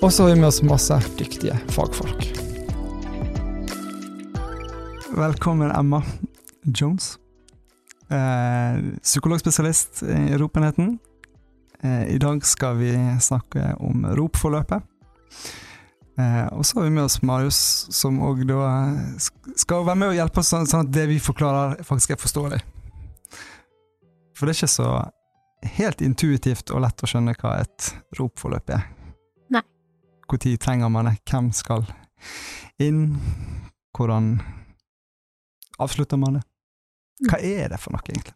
Og så har vi med oss masse dyktige fagfolk. Velkommen, Emma Jones. Eh, psykologspesialist i ROP-enheten. Eh, I dag skal vi snakke om ROP-forløpet. Eh, og så har vi med oss Marius, som òg da skal være med og hjelpe oss sånn, sånn at det vi forklarer, faktisk er forståelig. For det er ikke så helt intuitivt og lett å skjønne hva et ROP-forløp er. Når trenger man det? Hvem skal inn? Hvordan avslutter man det? Hva er det for noe, egentlig?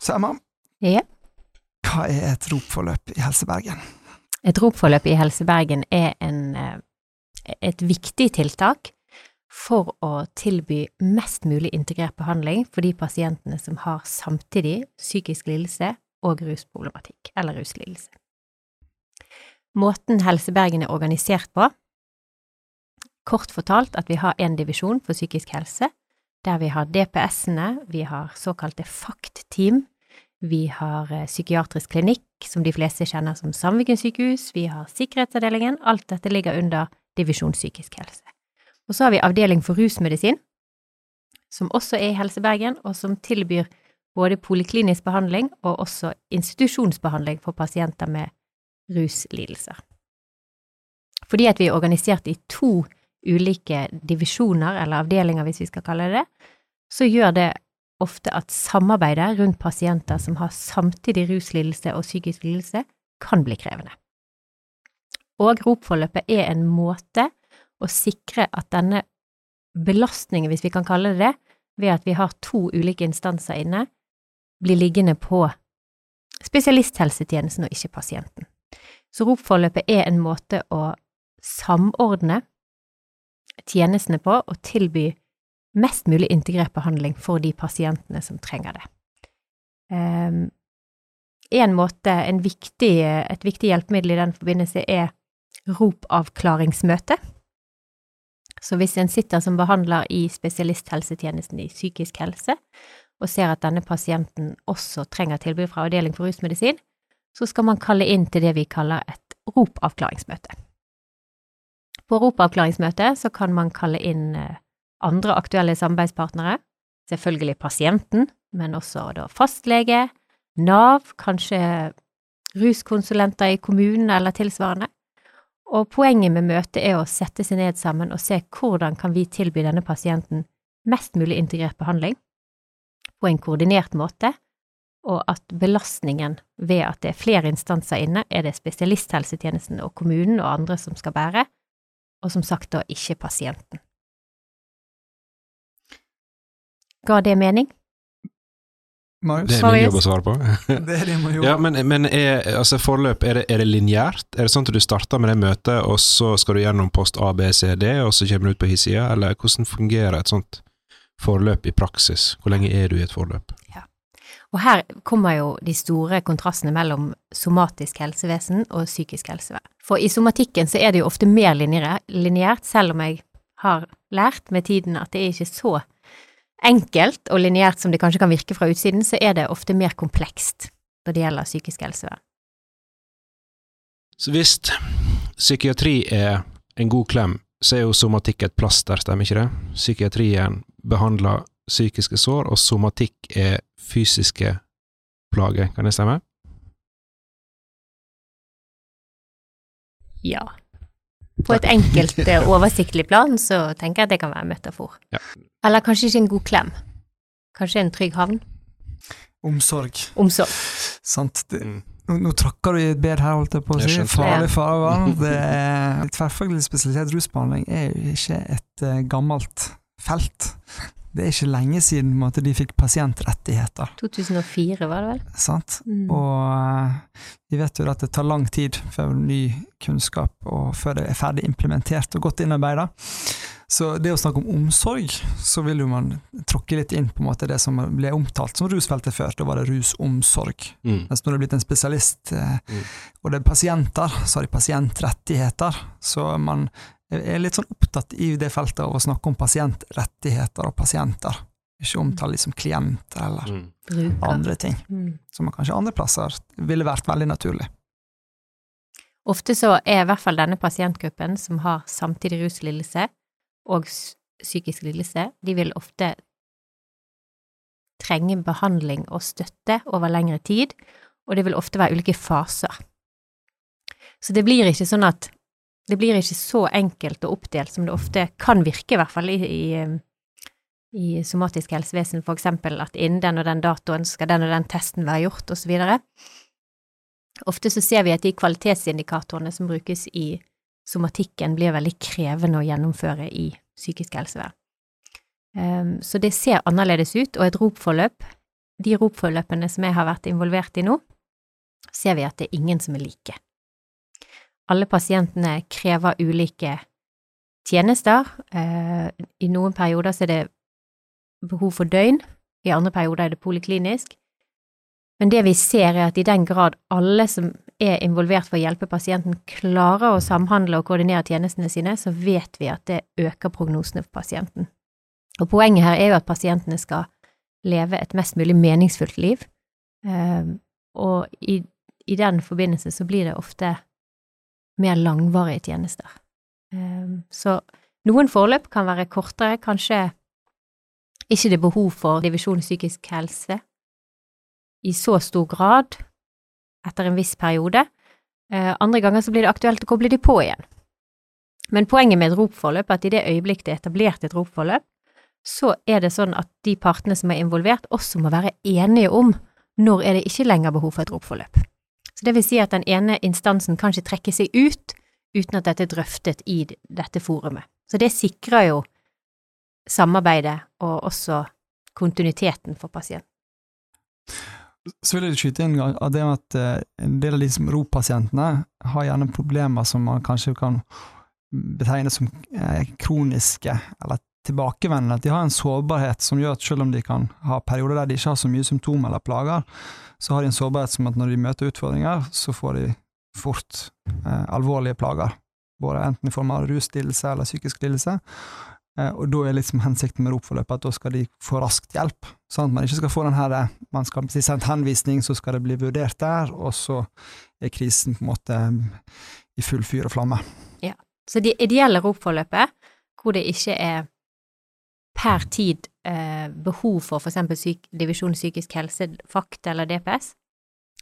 Så Emma, Ja. hva er et ROP-forløp i Helse Bergen? Et ROP-forløp i Helse Bergen er en, eh, et viktig tiltak for å tilby mest mulig integrert behandling for de pasientene som har samtidig psykisk lidelse og rusproblematikk, eller ruslidelse. Måten Helse Bergen er organisert på, kort fortalt at vi har en divisjon for psykisk helse, der vi har DPS-ene, vi har såkalte FACT-team, vi har eh, psykiatrisk klinikk, som de fleste kjenner som Sandviken sykehus, vi har sikkerhetsavdelingen, alt dette ligger under divisjon psykisk helse. Og så har vi avdeling for rusmedisin, som også er i Helse og som tilbyr både poliklinisk behandling og også institusjonsbehandling for pasienter med ruslidelser. Fordi at vi er organisert i to ulike divisjoner, eller avdelinger hvis vi skal kalle det så gjør det ofte at samarbeidet rundt pasienter som har samtidig ruslidelse og psykisk lidelse, kan bli krevende. Og ROP-forløpet er en måte å sikre at denne belastningen, hvis vi kan kalle det det, ved at vi har to ulike instanser inne, blir liggende på spesialisthelsetjenesten og ikke pasienten. Så ROP-forløpet er en måte å samordne tjenestene på og tilby mest mulig integrert behandling for de pasientene som trenger det. Um, en måte, en viktig, et viktig hjelpemiddel i den forbindelse er ROP-avklaringsmøte. Så hvis en sitter som behandler i spesialisthelsetjenesten i psykisk helse, og ser at denne pasienten også trenger tilbud fra avdeling for rusmedisin, så skal man kalle inn til det vi kaller et ROP-avklaringsmøte. På ROP-avklaringsmøte så kan man kalle inn andre aktuelle samarbeidspartnere, selvfølgelig pasienten, men også da fastlege, Nav, kanskje ruskonsulenter i kommunen eller tilsvarende. Og poenget med møtet er å sette seg ned sammen og se hvordan kan vi tilby denne pasienten mest mulig integrert behandling på en koordinert måte, og at belastningen ved at det er flere instanser inne, er det spesialisthelsetjenesten og kommunen og andre som skal bære, og som sagt da ikke pasienten. Ga det mening? Marius? Det er min jobb å svare på. Det er det man gjør. ja, men, men er, altså forløp, er det, er det lineært? Er det sånn at du starter med det møtet, og så skal du gjennom post A, B, C, D, og så kommer du ut på hi-sida, eller hvordan fungerer et sånt forløp i praksis? Hvor lenge er du i et forløp? Ja. Og her kommer jo de store kontrastene mellom somatisk helsevesen og psykisk helsevern. For i somatikken så er det jo ofte mer lineært, selv om jeg har lært med tiden at det er ikke så enkelt og lineært som det kanskje kan virke fra utsiden, så er det ofte mer komplekst når det gjelder psykisk helsevern. Så hvis psykiatri er en god klem, så er jo somatikk et plaster, stemmer ikke det? Psykiatrien behandler psykiske sår, og somatikk er fysiske plager, kan det stemme? Ja. På et enkelt, eh, oversiktlig plan så tenker jeg at det kan være en metafor. Ja. Eller kanskje ikke en god klem. Kanskje en trygg havn. Omsorg. Omsorg. Sant. Det, nå, nå tråkker du i et bed her, holdt jeg på å si. Farlig farvann. Er Tverrfaglig spesialitet rusbehandling er jo ikke et uh, gammelt felt. Det er ikke lenge siden måte, de fikk pasientrettigheter. 2004, var det vel? Sant? Mm. Og eh, Vi vet jo at det tar lang tid før ny kunnskap og før det er ferdig implementert og godt innarbeida. Så det å snakke om omsorg, så vil jo man tråkke litt inn på en måte det som ble omtalt som rusfeltet før. Da var det rusomsorg. Mm. Mens når det er blitt en spesialist, eh, Mm. og det er pasienter, så har de pasientrettigheter. Så man er litt sånn opptatt i det feltet av å snakke om pasientrettigheter og pasienter. Ikke omtale liksom som klienter eller Mm. Andre ting, Mm. som man kanskje andre plasser ville vært veldig naturlig. Ofte så er i hvert fall denne pasientgruppen som har samtidig ruslidelse og psykisk lidelse, de vil ofte trenge behandling og støtte over lengre tid, og det vil ofte være ulike faser. Så det blir ikke sånn at det blir ikke så enkelt og oppdelt som det ofte kan virke, i hvert fall i, i, i somatisk helsevesen, for eksempel at innen den og den datoen skal den og den testen være gjort, videre. Ofte så ser vi at de kvalitetsindikatorene som brukes i somatikken, blir veldig krevende å gjennomføre i psykisk helsevern. Um, så det ser annerledes ut, og et ropforløp, de ropforløpene som jeg har vært involvert i nå, ser vi at det er ingen som er like. Alle pasientene krever ulike tjenester. Eh, I noen perioder så er det behov for døgn, i andre perioder er det poliklinisk. Men det vi ser er at i den grad alle som er involvert for å hjelpe pasienten, klarer å samhandle og koordinere tjenestene sine, så vet vi at det øker prognosene for pasienten. Og poenget her er jo at pasientene skal leve et mest mulig meningsfullt liv, eh, og i, i den forbindelse så blir det ofte mer langvarige tjenester. Eh, så noen forløp kan være kortere, kanskje ikke det behov for divisjon psykisk helse i så stor grad etter en viss periode. Eh, andre ganger så blir det aktuelt å koble de på igjen. Men poenget med et ropforløp er at i det øyeblikk det er etablert et ropforløp, så er det sånn at de partene som er involvert, også må være enige om når er det ikke lenger behov for et ropforløp. Så det vil si at den ene instansen kan ikke trekke seg ut uten at dette er drøftet i dette forumet. Så det sikrer jo samarbeidet og også kontinuiteten for pasienten. Så vil jeg skyte inn av det med at eh, en del av de som ROP-pasientene har gjerne problemer som man kanskje kan betegne som eh, kroniske eller tilbakevendende. At de har en sårbarhet som gjør at selv om de kan ha perioder der de ikke har så mye symptomer eller plager, så har de en sårbarhet som at når de møter utfordringer, så får de fort eh, alvorlige plager. Både enten i form av ruslidelse eller psykisk lidelse. Eh, og da er liksom hensikten med ROP-forløpet at da skal de få raskt hjelp, sånn at man ikke skal få den her eh, Man skal bli sendt henvisning, så skal det bli vurdert der, og så er krisen på en måte i full fyr og flamme. Ja. Så det ideelle ROP-forløpet, hvor det ikke er per tid eh, behov for eksempel syk, divisjon psykisk helse, FACT eller DPS,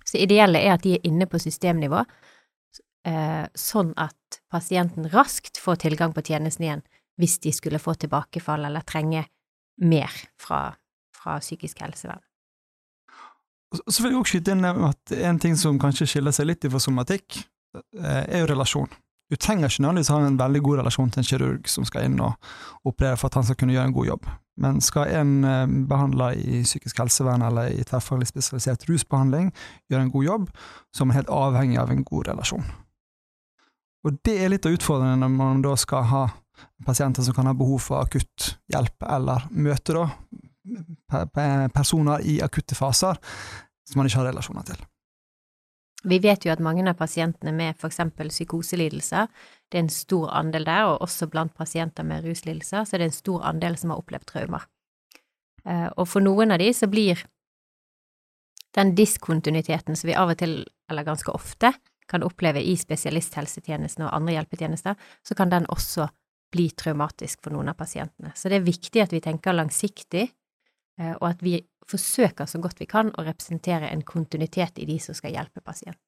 så ideelle er at de er inne på systemnivå, eh, sånn at pasienten raskt får tilgang på tjenesten igjen hvis de skulle få tilbakefall eller trenge mer fra, fra psykisk helsevern. Så vil jeg også skyte inn at en ting som kanskje skiller seg litt fra somatikk, eh, er jo relasjon. Du trenger ikke nødvendigvis ha en veldig god relasjon til en kirurg som skal inn og operere for at han skal kunne gjøre en god jobb. Men skal en eh, behandler i psykisk helsevern eller i tverrfaglig spesialisert rusbehandling gjøre en god jobb, så er man helt avhengig av en god relasjon. Og det er litt av utfordringen når man da skal ha pasienter som kan ha behov for akutt hjelp, eller møte da pe- pe- personer i akutte faser som man ikke har relasjoner til. Vi vet jo at mange av pasientene med eksempel psykoselidelser, det er en stor andel der, og også blant pasienter med ruslidelser, så det er en stor andel som har opplevd traumer. Eh, Og for noen av de så blir den diskontinuiteten som vi av og til, eller ganske ofte, kan oppleve i spesialisthelsetjenesten og andre hjelpetjenester, så kan den også bli traumatisk for noen av pasientene. Så det er viktig at vi tenker langsiktig, eh, og at vi forsøker så godt vi kan å representere en kontinuitet i de som skal hjelpe pasienten.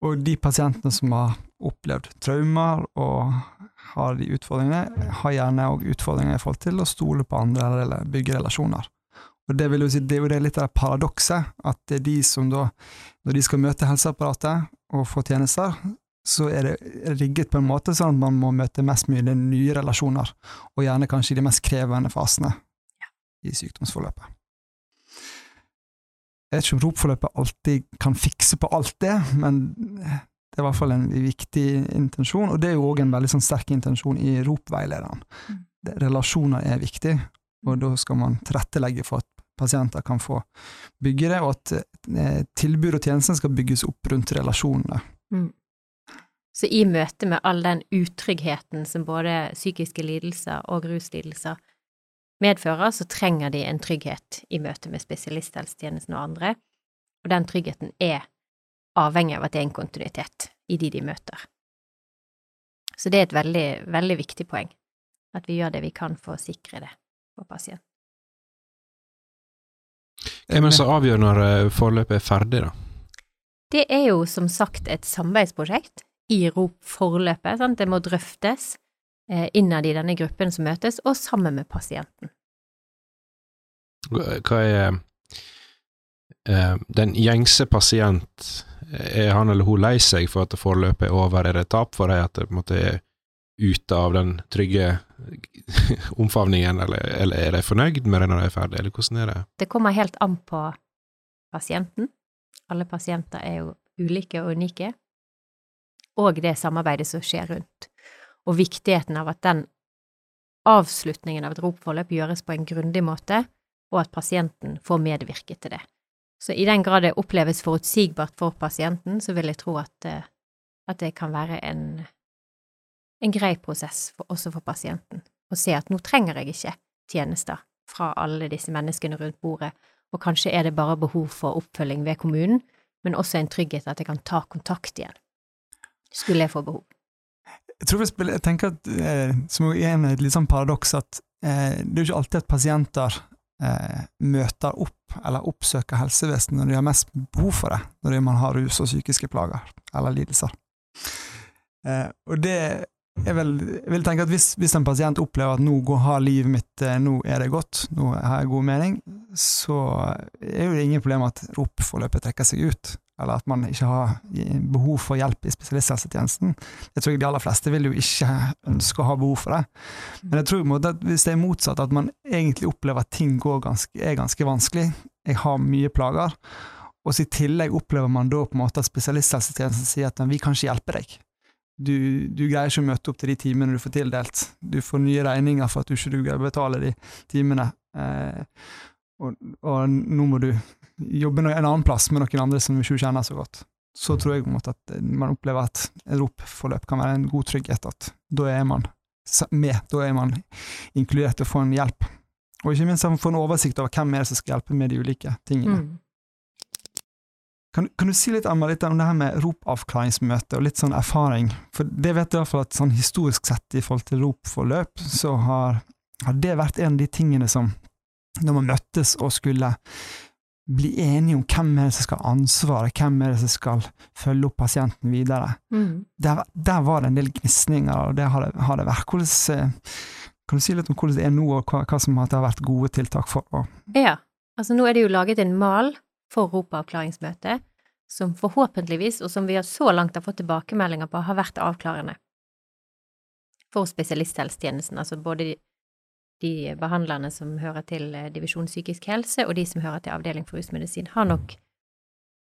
Og de pasientene som har opplevd traumer og har de utfordringene, har gjerne òg utfordringer i forhold til å stole på andre eller bygge relasjoner. Og Det vil jo si, det er jo det litt av paradokset, at det er de som da, når de skal møte helseapparatet og få tjenester, så er det rigget på en måte sånn at man må møte mest mulig nye relasjoner, og gjerne kanskje i de mest krevende fasene i sykdomsforløpet. Jeg vet ikke om ROP-forløpet alltid kan fikse på alt det, men det er i hvert fall en viktig intensjon, og det er jo òg en veldig sånn sterk intensjon i ROP-veilederen. Mm. Relasjoner er viktig, og da skal man tilrettelegge for at pasienter kan få bygge det, og at eh, tilbud og tjenester skal bygges opp rundt relasjonene. Så i møte med all den utryggheten som både psykiske lidelser og ruslidelser medfører, så trenger de en trygghet i møte med spesialisthelsetjenesten og andre, og den tryggheten er avhengig av at det er en kontinuitet i de de møter. Så det er et veldig, veldig viktig poeng, at vi gjør det vi kan for å sikre det for pasienten. Hvem er det som avgjør når eh, forløpet er ferdig, da? Det er jo som sagt et samarbeidsprosjekt i ROP-forløpet. sant? Det må drøftes eh, innad i denne gruppen som møtes, og sammen med pasienten. Hva er eh, Den gjengse pasient, er han eller hun lei seg for at forløpet er over? Er det tap for deg at det på en måte er ute av den trygge omfavningen, eller, eller er de fornøyd med det når de er ferdig, eller hvordan er det? Det kommer helt an på pasienten. Alle pasienter er jo ulike og unike. Og det samarbeidet som skjer rundt. Og viktigheten av at den avslutningen av et ROP-forløp gjøres på en grundig måte, og at pasienten får medvirke til det. Så i den grad det oppleves forutsigbart for pasienten, så vil jeg tro at, eh, at det kan være en, en grei prosess for, også for pasienten. Å se at nå trenger jeg ikke tjenester fra alle disse menneskene rundt bordet, og kanskje er det bare behov for oppfølging ved kommunen, men også en trygghet at jeg kan ta kontakt igjen, skulle jeg få behov. Jeg tror spiller, jeg tenker at, eh, som er en, et litt sånn paradoks, at eh, det er jo ikke alltid at pasienter eh, møter opp eller oppsøker helsevesenet når de har mest behov for det, når man har rus og psykiske plager eller lidelser. Eh, og det er vel, jeg vil tenke at hvis, hvis en pasient opplever at nå går, har livet mitt, eh, nå er det godt, nå har jeg god mening, så er jo det ingen problem at ROP-forløpet trekker seg ut, eller at man ikke har behov for hjelp i spesialisthelsetjenesten. Jeg tror de aller fleste vil jo ikke ønske å ha behov for det. Men jeg tror at hvis det er motsatt, at man egentlig opplever at ting ganske, er ganske vanskelig, jeg har mye plager, og så i tillegg opplever man da på en måte at spesialisthelsetjenesten sier at vi kan ikke hjelpe deg. Du, du greier ikke å møte opp til de timene du får tildelt. Du får nye regninger for at du ikke greier å betale de timene. Eh, og, og nå må du jobbe en annen plass med noen andre som ikke kjenner så godt. Så tror jeg måte at man opplever at et ROP-forløp kan være en god trygghet, at da er man med, da er man inkludert til å få en hjelp. Og ikke minst at man får en oversikt over hvem er det som skal hjelpe med de ulike tingene. Mm. Kan, kan, du si litt, Emma, litt om det her med ROP-avklaringsmøte, og litt sånn erfaring? For det vet jeg iallfall at sånn historisk sett i forhold til ROP-forløp, så har, har, det vært en av de tingene som, når man møttes og skulle bli enige om hvem er det som skal ha ansvaret, hvem er det som skal følge opp pasienten videre, Mm. der, der var det en del gnisninger, og det har det, har det vært. Hvordan, kan du si litt om hvordan det er nå, og hva, hva som har vært gode tiltak for å Ja, altså nå er det jo laget en mal for ropeavklaringsmøtet, som forhåpentligvis, og som vi har så langt har fått tilbakemeldinger på, har vært avklarende for spesialisthelsetjenesten, altså både de, de behandlerne som hører til eh, divisjon psykisk helse, og de som hører til avdeling for rusmedisin, har nok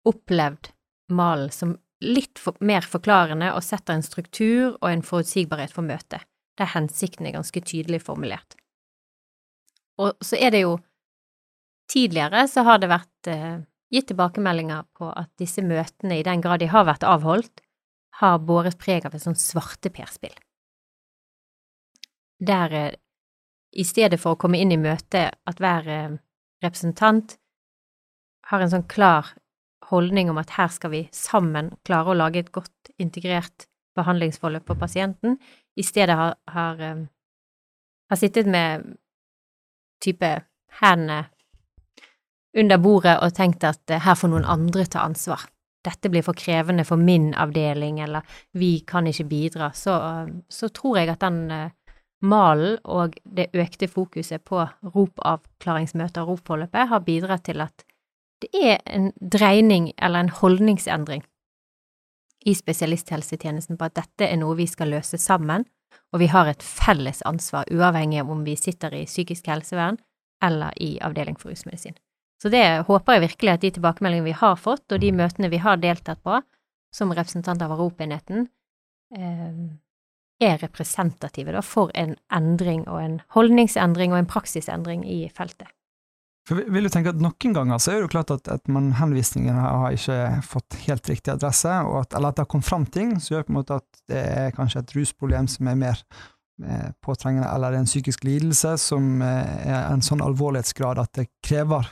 opplevd malen som litt for, mer forklarende og setter en struktur og en forutsigbarhet for møtet, der hensikten er ganske tydelig formulert. Og så er det jo Tidligere så har det vært eh, gitt tilbakemeldinger på at disse møtene, i den grad de har vært avholdt, har båret preg av et sånt svarteperspill. Der eh, i stedet for å komme inn i møtet, at hver eh, representant har en sånn klar holdning om at her skal vi sammen klare å lage et godt integrert behandlingsforløp for pasienten, i stedet har, har, eh, har sittet med type hendene under bordet og tenkt at eh, her får noen andre ta ansvar. Dette blir for krevende for min avdeling, eller vi kan ikke bidra, så, så tror jeg at den malen og det økte fokuset på ropavklaringsmøter og ROP-forløpet har bidratt til at det er en dreining eller en holdningsendring i spesialisthelsetjenesten på at dette er noe vi skal løse sammen, og vi har et felles ansvar, uavhengig av om vi sitter i psykisk helsevern eller i avdeling for rusmedisin. Så det håper jeg virkelig at de tilbakemeldingene vi har fått, og de møtene vi har deltatt på som representant av Europaenheten, eh, er representative da, for en endring og en holdningsendring og en praksisendring i feltet. For vi vil jo tenke at Noen ganger så er det jo klart at, at man, henvisningene har ikke fått helt riktig adresse, at, eller at det har kommet fram ting som gjør på en måte at det er kanskje et rusproblem som er mer eh, påtrengende, eller er en psykisk lidelse som eh, er en sånn alvorlighetsgrad at det krever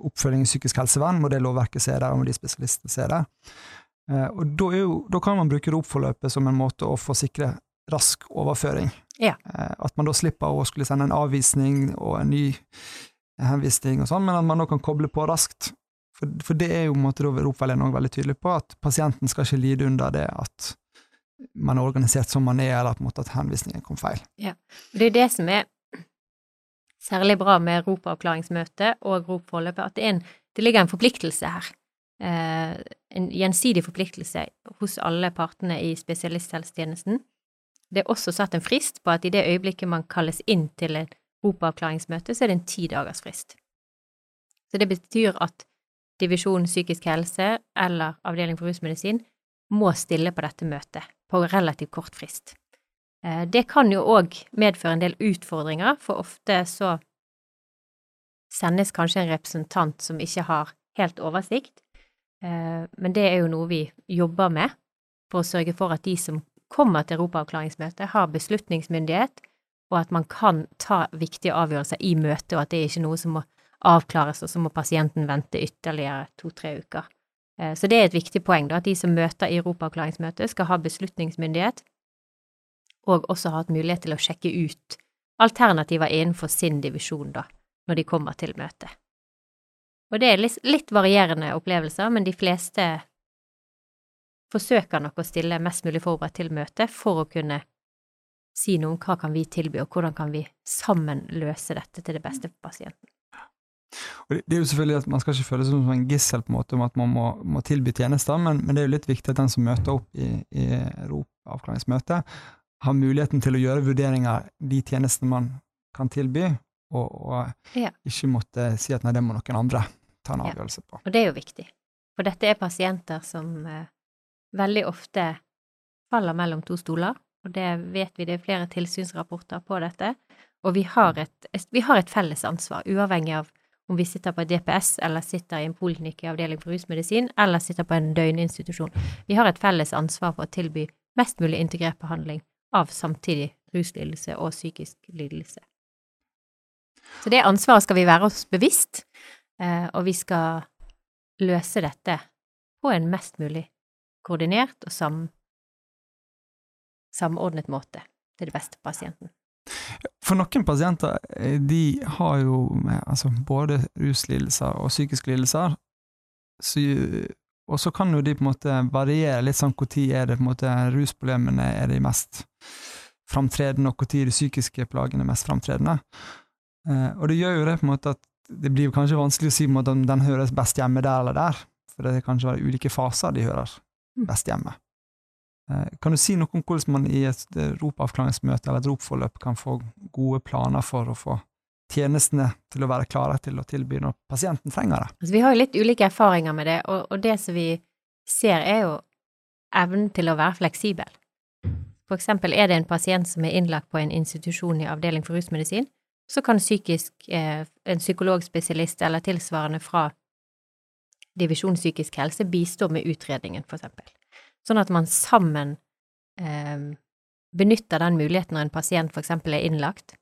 oppfølging i psykisk helsevern, må det lovverket se der, og må de spesialistene se der. Eh, og da, jo, da, kan man bruke ROP-forløpet som en måte å få sikre rask overføring. Ja. Eh, at man da slipper å skulle sende en avvisning og en ny henvisning og sånn, men at man nå kan koble på raskt. For, for det er jo på en måte Ropveilederen òg veldig tydelig på, at pasienten skal ikke lide under det at man er organisert som man er, eller på en måte at henvisningen kom feil. Ja, Det er det som er særlig bra med ROP-avklaringsmøtet og ROP-forløpet, at det, en, det, ligger en forpliktelse her. Eh, en gjensidig forpliktelse hos alle partene i spesialisthelsetjenesten. Det er også satt en frist på at i det øyeblikket man kalles inn til et ROP-avklaringsmøte, så er det en ti dagers frist. Så det betyr at divisjon psykisk helse eller avdeling for rusmedisin må stille på dette møtet på relativt kort frist. Eh, det kan jo òg medføre en del utfordringer, for ofte så sendes kanskje en representant som ikke har helt oversikt, eh, men det er jo noe vi jobber med for å sørge for at de som kommer til europaavklaringsmøtet, har beslutningsmyndighet, og at man kan ta viktige avgjørelser i møtet, og at det er ikke noe som må avklares, og så må pasienten vente ytterligere to–tre uker. Eh, så det er et viktig poeng, da, at de som møter i europaavklaringsmøtet, skal ha beslutningsmyndighet, og også ha hatt mulighet til å sjekke ut alternativer innenfor sin divisjon, da, når de kommer til møtet. Og det er litt, litt varierende opplevelser, men de fleste forsøker nok å stille mest mulig forberedt til møtet for å kunne si noe om hva kan vi tilby, og hvordan kan vi sammen løse dette til det beste for pasienten. Og det er jo selvfølgelig at Man skal ikke føle seg som en gissel på en måte om at man må, må tilby tjenester, men, men, det er jo litt viktig at den som møter opp i, i ROP-avklaringsmøtet, har muligheten til å gjøre vurderinger de tjenestene man kan tilby, og, og ja. ikke måtte si at nei, det må noen andre ta en avgjørelse på. Og det er jo viktig, for dette er pasienter som eh, veldig ofte faller mellom to stoler, og det vet vi, det er flere tilsynsrapporter på dette, og vi har et, vi har et felles ansvar, uavhengig av om vi sitter på et DPS eller sitter i en poliklinikk i avdeling for rusmedisin eller sitter på en døgninstitusjon. Vi har et felles ansvar for å tilby mest mulig integrert behandling av samtidig ruslidelse og psykisk lidelse. Så det ansvaret skal vi være oss bevisst, eh, og vi skal løse dette på en mest mulig koordinert og sam, samordnet måte til det beste for pasienten. For noen pasienter eh, de har jo altså, både ruslidelser og psykiske lidelser, så, og så kan jo de på en måte variere litt sånn når er det på en måte rusproblemene er de mest framtredende, og når de psykiske plagene er mest framtredende. Eh, og det gjør jo det på en måte at det blir kanskje vanskelig å si om den høres best hjemme der eller der, for det kan kanskje være ulike faser de hører. Best hjemme. Eh, kan du si noe om hvordan man i et ropavklaringsmøte eller et ropforløp kan få gode planer for å få tjenestene til å være klare til å tilby når pasienten trenger det? Altså, vi har jo litt ulike erfaringer med det, og, og det som vi ser, er jo evnen til å være fleksibel. For eksempel er det en pasient som er innlagt på en institusjon i avdeling for rusmedisin, så kan psykisk, eh, en psykologspesialist eller tilsvarende fra divisjon psykisk helse bistår med utredningen, for eksempel sånn at man sammen eh, benytter den muligheten når en pasient for eksempel er innlagt,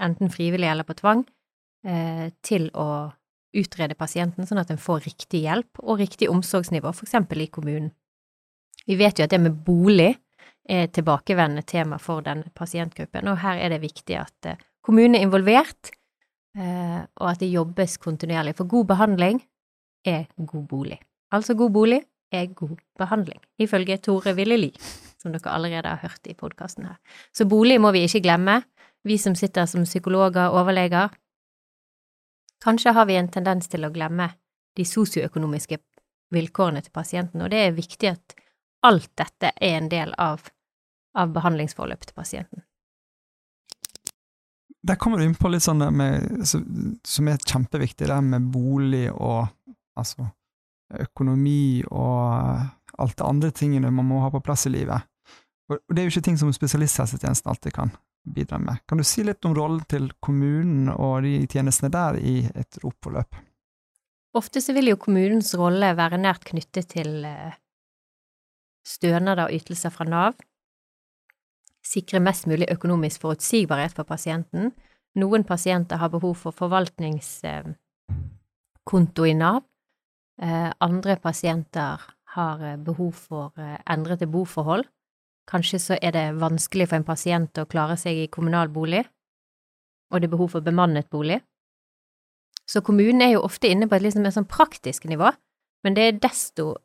enten frivillig eller på tvang, eh, til å utrede pasienten sånn at en får riktig hjelp og riktig omsorgsnivå, for eksempel i kommunen. Vi vet jo at det med bolig er et tilbakevendende tema for denne pasientgruppen, og her er det viktig at eh, kommunen er involvert, eh, og at det jobbes kontinuerlig, for god behandling er god bolig. Altså god bolig er god behandling, ifølge Tore Villeli, som dere allerede har hørt i podkasten her. Så bolig må vi ikke glemme, vi som sitter som psykologer og overleger. Kanskje har vi en tendens til å glemme de sosioøkonomiske vilkårene til pasienten, og det er viktig at alt dette er en del av, av behandlingsforløpet til pasienten. Der kommer du inn på litt sånn med, som er kjempeviktig, det med bolig og altså økonomi og alt det andre tingene man må ha på plass i livet. Og det er jo ikke ting som spesialisthelsetjenesten alltid kan bidra med. Kan du si litt om rollen til kommunen og de tjenestene der i et ROP-forløp? Ofte så vil jo kommunens rolle være nært knyttet til eh, stønader og ytelser fra Nav, sikre mest mulig økonomisk forutsigbarhet for pasienten. Noen pasienter har behov for forvaltningskonto i Nav, eh, andre pasienter har eh, behov for endrede boforhold. Kanskje så er det vanskelig for en pasient å klare seg i kommunal bolig, og det er behov for bemannet bolig. Så kommunen er jo ofte inne på et liksom mer sånn praktisk nivå, men det er desto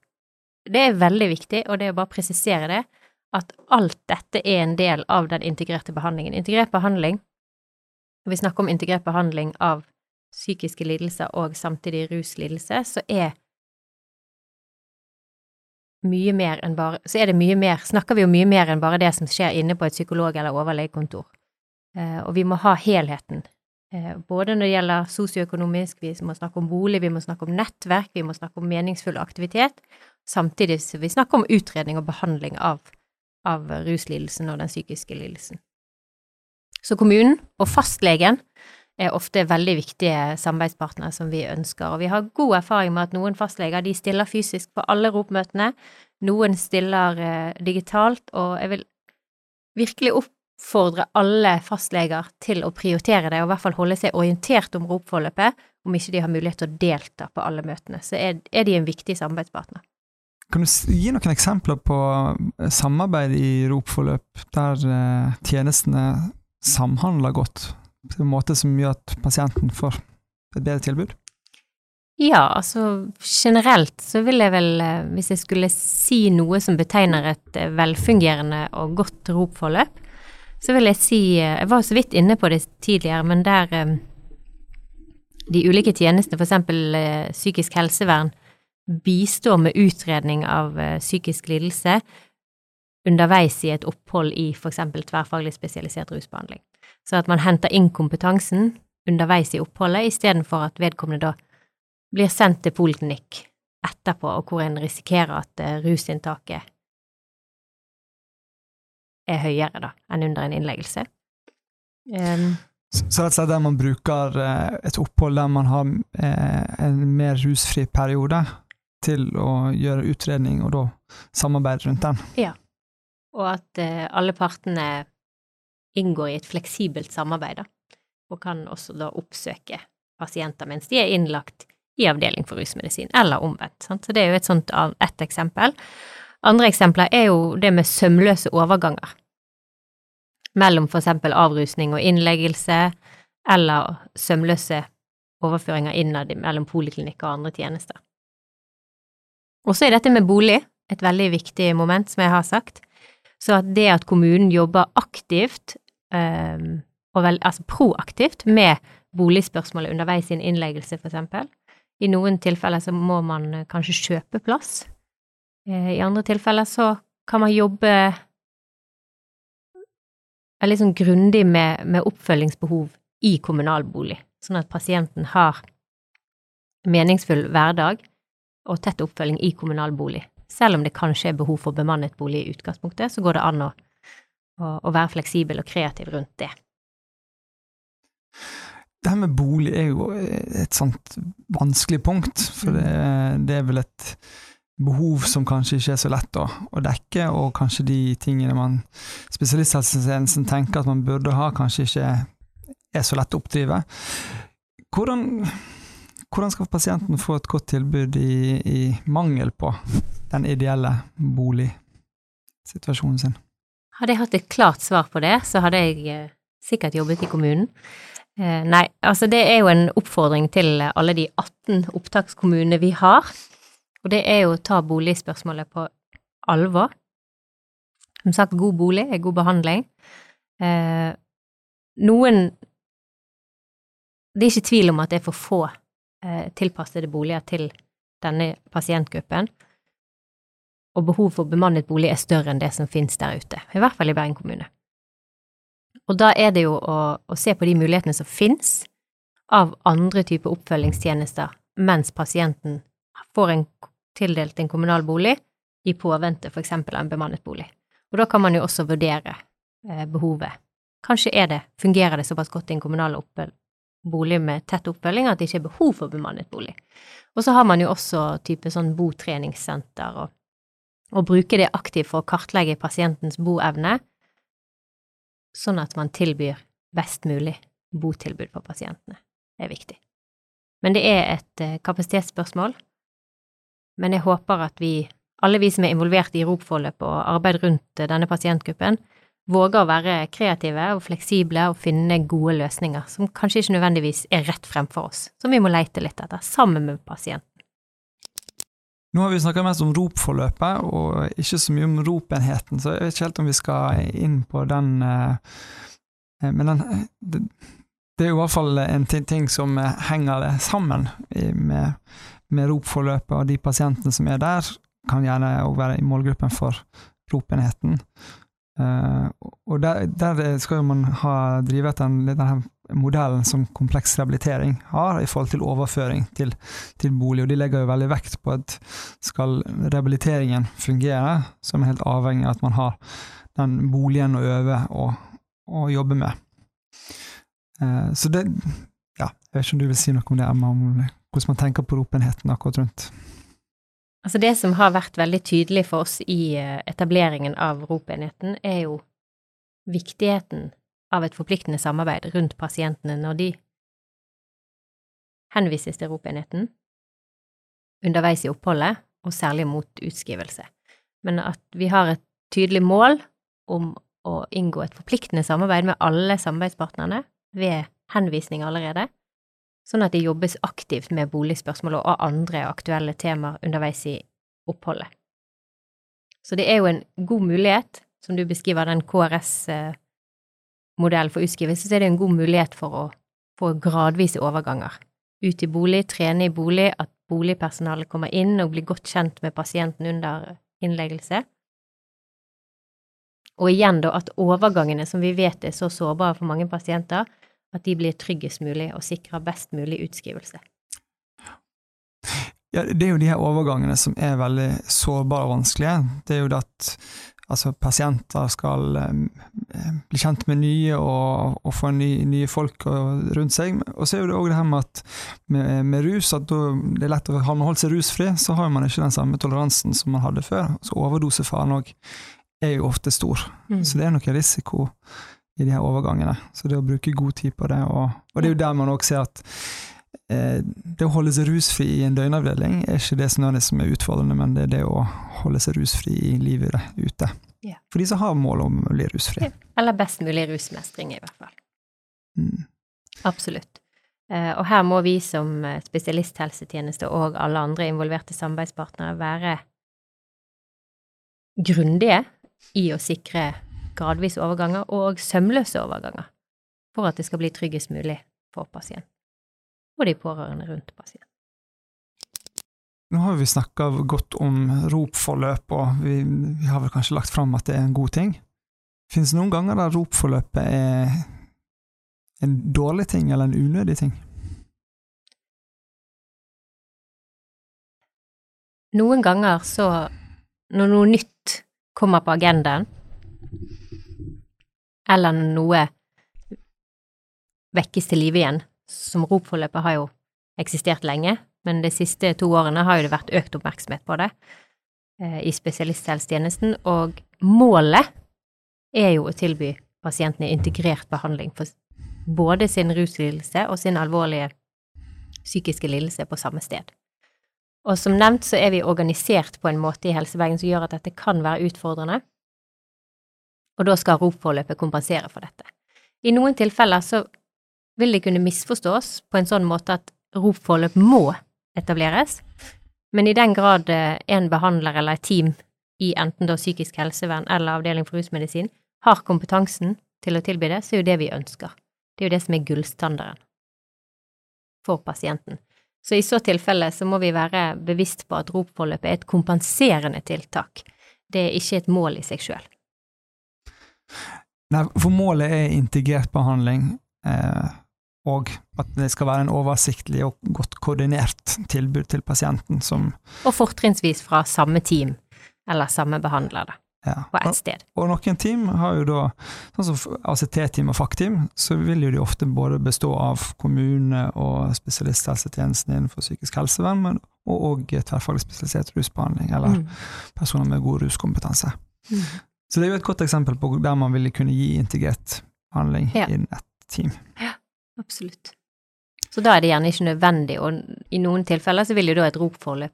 Det er veldig viktig, og det er å bare presisere det, at alt dette er en del av den integrerte behandlingen. Integrert behandling, når vi snakker om integrert behandling av psykiske lidelser og samtidig ruslidelse, så er mye mer enn bare Så er det mye mer Snakker vi jo mye mer enn bare det som skjer inne på et psykolog- eller overlegekontor. Eh, og vi må ha helheten. Eh, både når det gjelder sosioøkonomisk, vi må snakke om bolig, vi må snakke om nettverk, vi må snakke om meningsfull aktivitet, samtidig som vi snakker om utredning og behandling av, av ruslidelsen og den psykiske lidelsen. Så kommunen og fastlegen er ofte veldig viktige samarbeidspartnere som vi ønsker, og vi har god erfaring med at noen fastleger de stiller fysisk på alle ROP-møtene, noen stiller eh, digitalt, og jeg vil virkelig oppfordre alle fastleger til å prioritere det, og i hvert fall holde seg orientert om ROP-forløpet, om ikke de har mulighet til å delta på alle møtene. Så er, er de en viktig samarbeidspartner. Kan du gi noen eksempler på eh, samarbeid i ROP-forløp der eh, tjenestene samhandler godt? På en måte som gjør at pasienten får et bedre tilbud? Ja, altså generelt så vil jeg vel, eh, hvis jeg skulle si noe som betegner et eh, velfungerende og godt ropforløp, så vil jeg si eh, Jeg var så vidt inne på det tidligere, men der de ulike tjenestene, f.eks. psykisk helsevern, bistår med utredning av psykisk lidelse underveis i et opphold i f.eks. tverrfaglig spesialisert rusbehandling. Så at man henter inn kompetansen underveis i oppholdet, istedenfor at vedkommende da blir sendt til poliklinikk etterpå, og hvor en risikerer at uh, rusinntaket er høyere da enn under en innleggelse. Um, så rett og slett der man bruker uh, et opphold der man har uh, en mer rusfri periode til å gjøre utredning, og da samarbeide rundt den? Ja, og at alle partene inngår i et fleksibelt samarbeid, da, og kan også da oppsøke pasienter mens de er innlagt i avdeling for rusmedisin, eller omvendt. Sant? Så det er jo et sånt ett eksempel. Andre eksempler er jo det med sømløse overganger mellom for eksempel avrusning og innleggelse, eller sømløse overføringer innad mellom poliklinikk og andre tjenester. Og så er dette med bolig et veldig viktig moment, som jeg har sagt. Så at det at kommunen jobber aktivt um, og vel, altså proaktivt med boligspørsmålet underveis i en innleggelse, eksempel. I noen tilfeller så må man eh, kanskje kjøpe plass. Eh, I andre tilfeller så kan man jobbe litt sånn grundig med, med oppfølgingsbehov i kommunalbolig, sånn at pasienten har meningsfull hverdag og tett oppfølging i kommunalbolig. Selv om det kanskje er behov for bemannet bolig i utgangspunktet, så går det an å å, å være fleksibel og kreativ rundt det. Det her med bolig er jo et sånt vanskelig punkt, for det, det er vel et behov som kanskje ikke er så lett å, å dekke, og kanskje de tingene man spesialisthelsetjenesten tenker at man burde ha, kanskje ikke er så lett å oppdrive. Hvordan, hvordan skal pasienten få et godt tilbud i, i mangel på den ideelle boligsituasjonen sin? Hadde jeg hatt et klart svar på det, så hadde jeg eh, sikkert jobbet i kommunen. Eh, nei, altså det er jo en oppfordring til alle de 18 opptakskommunene vi har, og det er jo å ta boligspørsmålet på alvor. Som sagt, god bolig er god behandling. Eh, noen Det er ikke tvil om at det er for få tilpassede boliger til denne pasientgruppen og behov for bemannet bolig er større enn det som finnes der ute, i hvert fall i Bergen kommune. Og da er det jo å, å se på de mulighetene som finnes av andre typer oppfølgingstjenester mens pasienten får en, tildelt en kommunal bolig i påvente eksempel av en bemannet bolig. Og da kan man jo også vurdere eh, behovet. Kanskje er det, fungerer det såpass godt i en kommunal bolig med tett oppfølging at det ikke er behov for bemannet bolig. Og så har man jo også type sånn botreningssenter, og, og bruke det aktivt for å kartlegge pasientens boevne, sånn at man tilbyr best mulig botilbud for pasientene, er viktig. Men det er et eh, kapasitetsspørsmål, men jeg håper at vi, alle vi som er involvert i ROP-forløpet og arbeid rundt eh, denne pasientgruppen, våger å være kreative og fleksible og finne gode løsninger som kanskje ikke nødvendigvis er rett fremfor oss, som vi må leite litt etter, sammen med pasienten. Nå har vi snakka mest om ROP-forløpet, og ikke så mye om ROP-enheten, så jeg vet ikke helt om vi skal inn på den eh, Men den, det, det, er i hvert fall en ting som henger sammen med, med ROP-forløpet, og de pasientene som er der, kan gjerne òg være i målgruppen for ROP-enheten. Uh, og der, der, skal man ha drivet den, den modellen som kompleks rehabilitering har, i forhold til overføring til, til, bolig. Og de legger jo veldig vekt på at skal rehabiliteringen fungere, så er man helt avhengig av at man har den boligen å øve og, og jobbe med. Uh, så det Ja, jeg vet ikke om du vil si noe om det, Emma, om hvordan man tenker på ropenheten akkurat rundt. Altså det som har vært veldig tydelig for oss i eh, etableringen av ROP-enheten, er jo viktigheten av et forpliktende samarbeid rundt pasientene når de henvises til ROP-enheten underveis i oppholdet, og særlig mot utskrivelse. Men at vi har et tydelig mål om å inngå et forpliktende samarbeid med alle samarbeidspartnerne ved henvisning allerede, sånn at det jobbes aktivt med boligspørsmål og andre aktuelle temaer underveis i oppholdet. Så det er jo en god mulighet, som du beskriver den KRS-modellen for utskrivelse, så er det en god mulighet for å få gradvise overganger. Ut i bolig, trene i bolig, at boligpersonalet kommer inn og blir godt kjent med pasienten under innleggelse. Og igjen da at overgangene, som vi vet er så sårbare for mange pasienter, at de blir tryggest mulig og sikrer best mulig utskrivelse. Ja, det er jo de her overgangene som er veldig sårbare og vanskelige. Det er jo det at altså, pasienter skal um, bli kjent med nye og, og få nye, nye folk rundt seg. Og så er det òg det her med at med, med rus, at det er lett å ha man holdt seg rusfri, så har man ikke den samme toleransen som man hadde før. Så overdosefaren òg er jo ofte stor. Mm. Så det er nok en risiko i de her overgangene. Så det å bruke god tid på det, og, og det er jo der man også ser at eh, det å holde seg rusfri i en døgnavdeling er ikke det som er, det som er utfordrende, men det er det å holde seg rusfri i livet ute. Yeah. For de som har mål om å bli rusfri. Eller best mulig rusmestring, i hvert fall. Mm. Absolutt. Eh, og her må vi som eh, spesialisthelsetjeneste og alle andre involverte samarbeidspartnere være grundige i å sikre gradvise overganger og sømløse overganger for at det skal bli tryggest mulig for pasienten og de pårørende rundt pasienten. Nå har vi snakka godt om ROP-forløp, og vi, vi, har vel kanskje lagt fram at det er en god ting. Finnes det noen ganger der ROP-forløpet er en dårlig ting eller en unødig ting? Noen ganger så, når noe nytt kommer på agendaen, eller noe vekkes til live igjen, som ROP-forløpet har jo eksistert lenge, men de siste to årene har jo det vært økt oppmerksomhet på det eh, i spesialisthelsetjenesten, og målet er jo å tilby pasientene integrert behandling for både sin ruslidelse og sin alvorlige psykiske lidelse på samme sted. Og som nevnt så er vi organisert på en måte i helseveien som gjør at dette kan være utfordrende, og da skal ROP-forløpet kompensere for dette. I noen tilfeller så vil det kunne misforstås på en sånn måte at ROP-forløp må etableres, men i den grad eh, en behandler eller et team i enten da psykisk helsevern eller avdeling for rusmedisin har kompetansen til å tilby det, så er jo det vi ønsker. Det er jo det som er gullstandarden for pasienten. Så i så tilfelle så må vi være bevisst på at ROP-forløpet er et kompenserende tiltak. Det er ikke et mål i seg sjøl. Nei, for målet er integrert behandling, eh, og at det skal være en oversiktlig og godt koordinert tilbud til pasienten som Og fortrinnsvis fra samme team, eller samme behandler, da, ja. på ett sted. Og noen team har jo da, sånn som ACT-team og FACT-team, så vil jo de ofte både bestå av kommune og spesialisthelsetjenesten innenfor psykisk helsevern, men og, og tverrfaglig spesialisert rusbehandling, eller Mm. personer med god ruskompetanse. Mm. Så det er jo et godt eksempel på der man ville kunne gi integrert behandling Ja. innen et team. Ja, Absolutt. Så da er det gjerne ikke nødvendig, og i noen tilfeller så vil jo da et ropforløp,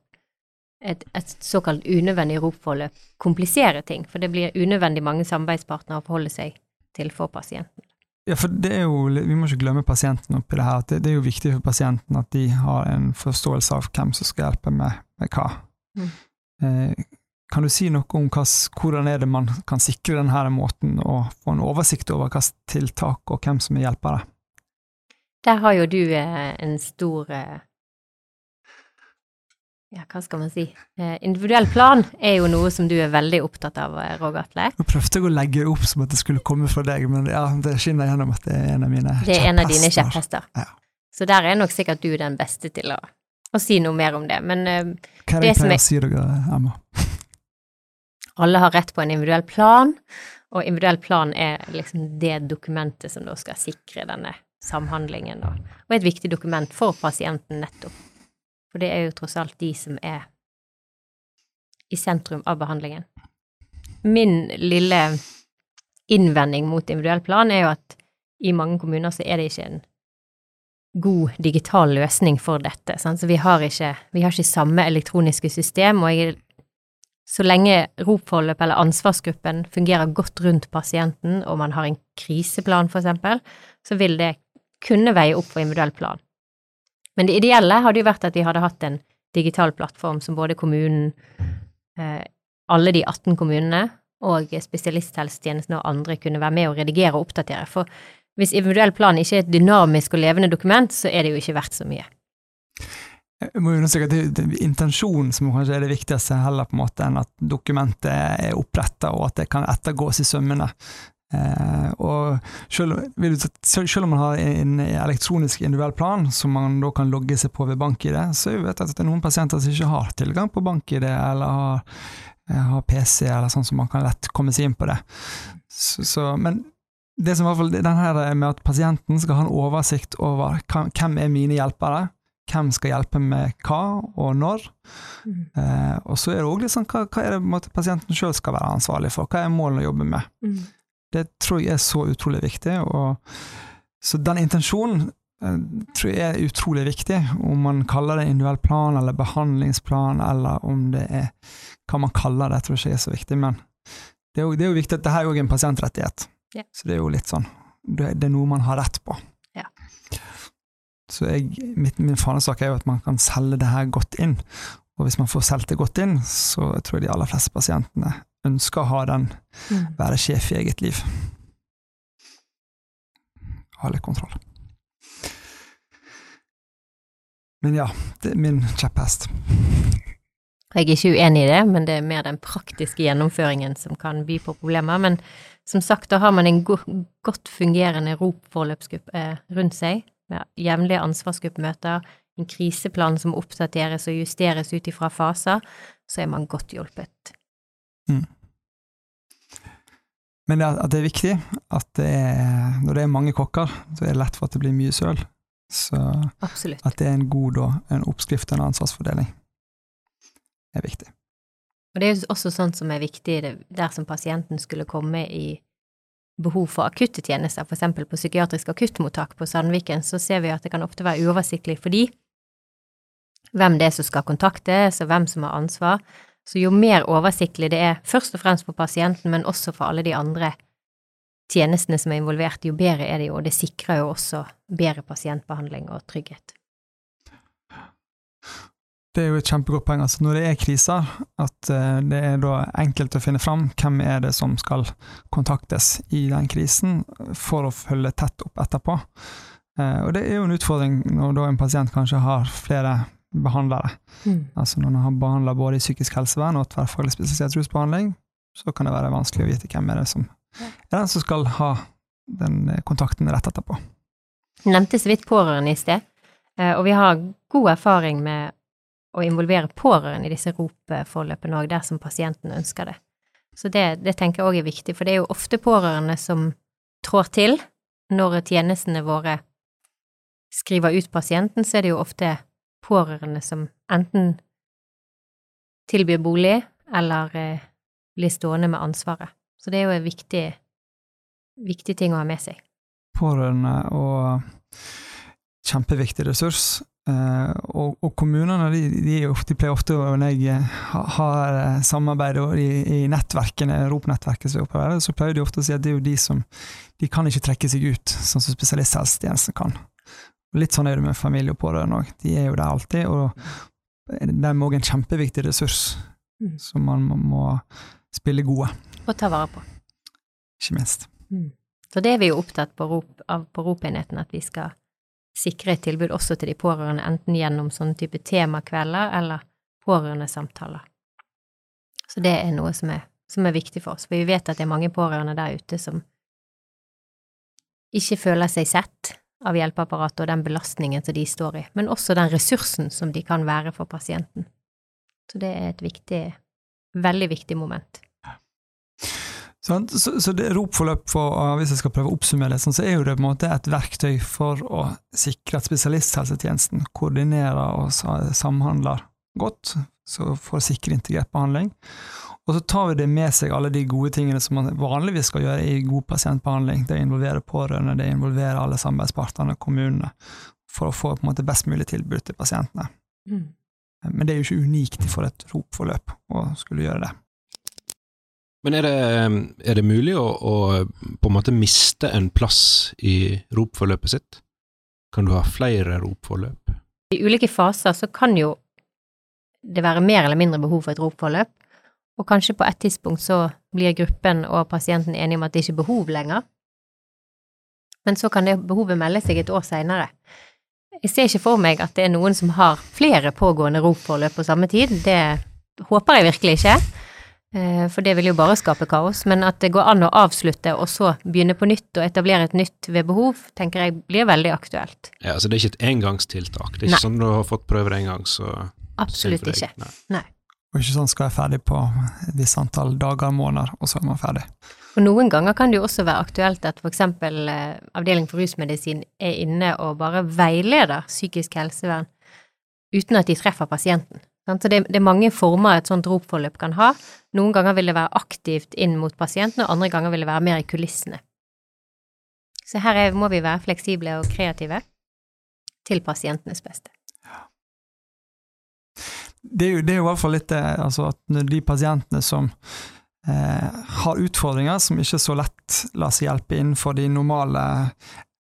et, et såkalt unødvendig ropforløp, komplisere ting, for det blir unødvendig mange samarbeidspartnere å forholde seg til for pasienten. Ja, for det er jo, Vi må ikke glemme pasienten oppi det her. at Det, det er jo viktig for pasienten at de har en forståelse av hvem som skal hjelpe med, med hva. Mm. Eh, kan du si noe om hvordan er det man kan sikre denne måten og få en oversikt over hvilke tiltak og hvem som er hjelpere? Der har jo du eh, en stor eh, Ja, hva skal man si? Eh, individuell plan er jo noe som du er veldig opptatt av, Roger Atle. Nå prøvde jeg å legge det opp som at det skulle komme fra deg, men ja, det skinner gjennom at det er en av mine Det er en av dine kjepphester. kjepphester. Ja. Så der er nok sikkert du den beste til å, å si noe mer om det. Men eh, Hva er det jeg pleier er- å si dere, Emma? Alle har rett på en individuell plan, og individuell plan er liksom det dokumentet som da skal sikre denne samhandlingen, da. Og et viktig dokument for pasienten nettopp. For det er jo tross alt de som er i sentrum av behandlingen. Min lille innvending mot individuell plan er jo at i mange kommuner så er det ikke en god digital løsning for dette. Sant? Så vi har, ikke, vi har ikke samme elektroniske system, og jeg så lenge ropforløp eller ansvarsgruppen fungerer godt rundt pasienten, og man har en kriseplan, for eksempel, så vil det kunne veie opp for individuell plan. Men det ideelle hadde jo vært at vi hadde hatt en digital plattform som både kommunen, eh, alle de 18 kommunene og spesialisthelsetjenesten og andre kunne være med og redigere og oppdatere. For hvis individuell plan ikke er et dynamisk og levende dokument, så er det jo ikke verdt så mye. Jeg må understreke at det, er intensjonen som kanskje er det viktigste, heller på en måte enn at dokumentet er oppretta og at det kan ettergås i sømmene. Eh, og selv, selv om man har en elektronisk individuell plan som man da kan logge seg på ved BankID, så vet jeg at det er noen pasienter som ikke har tilgang på BankID eller har, eh, har PC eller sånn som man kan lett komme seg inn på det. Så, så, men det som i hvert fall, den her med at pasienten skal ha en oversikt over hvem er mine hjelpere, hvem skal hjelpe med hva og når. Eh, og så er det òg litt sånn hva, hva er det måte, pasienten sjøl skal være ansvarlig for, hva er målet å jobbe med. Det tror jeg er så utrolig viktig. Og, så den intensjonen eh, tror jeg er utrolig viktig, om man kaller det individuell plan eller behandlingsplan, eller om det er hva man kaller det, tror jeg ikke er så viktig. Men det er jo, det er jo viktig at det her er jo en pasientrettighet. yeah. Så det er jo litt sånn Det, det er noe man har rett på. Så jeg, mitt, min fanesak er jo at man kan selge det her godt inn. Og hvis man får solgt det godt inn, så tror jeg de aller fleste pasientene ønsker å ha den Mm. være sjef i eget liv. Ha litt kontroll. Men ja, det er min kjepphest. Jeg er ikke uenig i det, men det er mer den praktiske gjennomføringen som kan by på problemer. Men som sagt, da har man en go godt fungerende ROP-forløpsgruppe eh, rundt seg, med jevnlige ansvarsgruppemøter, en kriseplan som oppdateres og justeres ut ifra faser, så er man godt hjulpet. Men det, er viktig at det er, når det er mange kokker, så er det lett for at det blir mye søl. Så Absolutt. at det er en god og en oppskrift og en ansvarsfordeling er viktig. Og det er jo også sånt som er viktig dersom pasienten skulle komme i behov for akutte tjenester, eksempel på psykiatrisk akuttmottak på Sandviken, så ser vi at det kan ofte være uoversiktlig for de hvem det er som skal kontaktes, og hvem som har ansvar. Så jo mer oversiktlig det er, først og fremst for pasienten, men også for alle de andre tjenestene som er involvert, jo bedre er det jo, og det sikrer jo også bedre pasientbehandling og trygghet. Det er jo et kjempegodt poeng. Altså når det er kriser, at eh, det er da enkelt å finne fram hvem er det som skal kontaktes i den krisen, for å følge tett opp etterpå. Eh, og det er jo en utfordring når en pasient kanskje har flere behandlere. Altså når man har behandla både i psykisk helsevern og tverrfaglig spesialisert rusbehandling, så kan det være vanskelig å vite hvem er det som er den som skal ha den eh, kontakten rett etterpå. Nevnte så vidt pårørende i sted, og vi har god erfaring med å involvere pårørende i disse ROP-forløpene òg, dersom pasienten ønsker det. Så det, det tenker jeg òg er viktig, for det er jo ofte pårørende som trår til når tjenestene våre skriver ut pasienten, så er det jo ofte pårørende som enten tilbyr bolig eller eh, blir stående med ansvaret. Så det er jo en viktig, viktig ting å ha med seg. Pårørende og kjempeviktig ressurs. Eh, og, og, kommunene de, de, de, pleier ofte, når jeg eh, har eh, samarbeid i, i nettverkene, ROP-nettverket som opererer, så pleier de ofte å si at det er jo de som de kan ikke trekke seg ut, sånn som spesialisthelsetjenesten kan. Litt sånn er det med familie og pårørende òg. De er jo der alltid, og de er òg en kjempeviktig ressurs mm. som man må, må, spille gode. Og ta vare på. Ikke minst. Mm. Så det er vi jo opptatt på ROP, av på ROP-enheten, at vi skal sikre et tilbud også til de pårørende, enten gjennom sånne type temakvelder eller pårørendesamtaler. Så det er noe som er, som er viktig for oss, for vi vet at det er mange pårørende der ute som ikke føler seg sett, av hjelpeapparatet og den belastningen som de står i, men også den ressursen som de kan være for pasienten. Så det er et viktig, veldig viktig moment. Så, så det ROP-forløp, for, hvis jeg skal prøve å oppsummere det, så er jo det på en måte et verktøy for å sikre at spesialisthelsetjenesten koordinerer og samhandler godt, så for å sikre integrert behandling. Og så tar vi det med seg alle de gode tingene som man vanligvis skal gjøre i god pasientbehandling. Det involverer pårørende, det involverer alle samarbeidspartnerne, kommunene, for å få på en måte best mulig tilbud til pasientene. Mm. Men det er jo ikke unikt for et ROP-forløp å skulle gjøre det. Men er det, er det mulig å, å, på en måte miste en plass i ROP-forløpet sitt? Kan du ha flere ROP-forløp? I ulike faser så kan jo det være mer eller mindre behov for et ROP-forløp, og kanskje på et tidspunkt så blir gruppen og pasienten enige om at det ikke er behov lenger. Men så kan det behovet melde seg et år seinere. Jeg ser ikke for meg at det er noen som har flere pågående ROP-forløp på samme tid. Det håper jeg virkelig ikke, for det vil jo bare skape kaos. Men at det går an å avslutte og så begynne på nytt og etablere et nytt ved behov, tenker jeg blir veldig aktuelt. Ja, altså det er ikke et engangstiltak? Det er ikke Nei. sånn du har fått prøve det en gang, så Absolutt ikke. Nei. Nei. Og ikke sånn skal jeg ferdig på et visst antall dager og måneder, og så er man ferdig. Og noen ganger kan det jo også være aktuelt at f.eks. Eh, Avdeling for rusmedisin er inne og bare veileder psykisk helsevern uten at de treffer pasienten. Så det, det er mange former et sånt ropforløp kan ha. Noen ganger vil det være aktivt inn mot pasienten, og andre ganger vil det være mer i kulissene. Så her er, må vi være fleksible og kreative til pasientenes beste det er, jo, det er jo i hvert fall litt det altså at de pasientene som eh, har utfordringer som ikke så lett lar seg hjelpe innenfor de normale,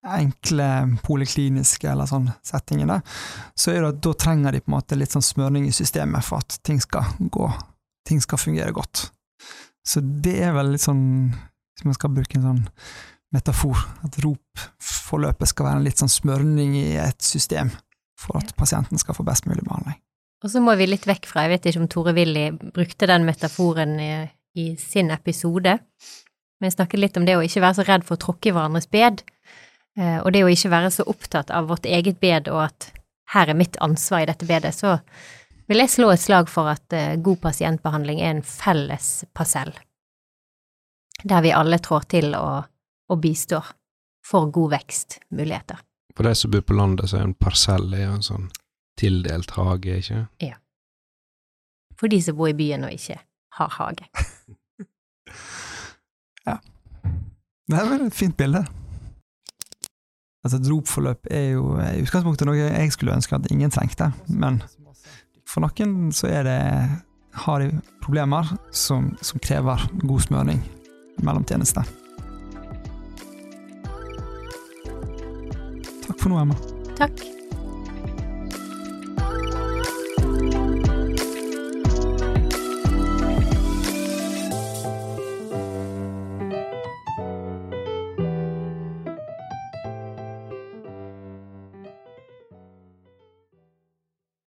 enkle polikliniske eller sånn settingene, så er det at da trenger de på en måte litt sånn smøring i systemet for at ting skal gå, ting skal fungere godt. Så det er vel litt sånn, hvis man skal bruke en sånn metafor, at ROP-forløpet skal være en litt sånn smørning i et system for at pasienten skal få best mulig behandling. Og så må vi litt vekk fra, jeg vet ikke om Tore Willy brukte den metaforen i, i sin episode, men jeg snakket litt om det å ikke være så redd for å tråkke i hverandres bed, og det å ikke være så opptatt av vårt eget bed og at her er mitt ansvar i dette bedet, så vil jeg slå et slag for at eh, god pasientbehandling er en felles parsell, der vi alle trår til og, og bistår for god vekstmuligheter. For de som bor på landet, så er en parsell en sånn tildelt hage, ikke? Ja. For de som bor i byen og ikke har hage. ja. Det er vel et fint bilde. Altså, et dropforløp er jo i utgangspunktet noe jeg skulle ønske at ingen trengte, men for noen så er det har de problemer som, som krever god smøring mellom tjenester. Takk for nå, Emma. Takk.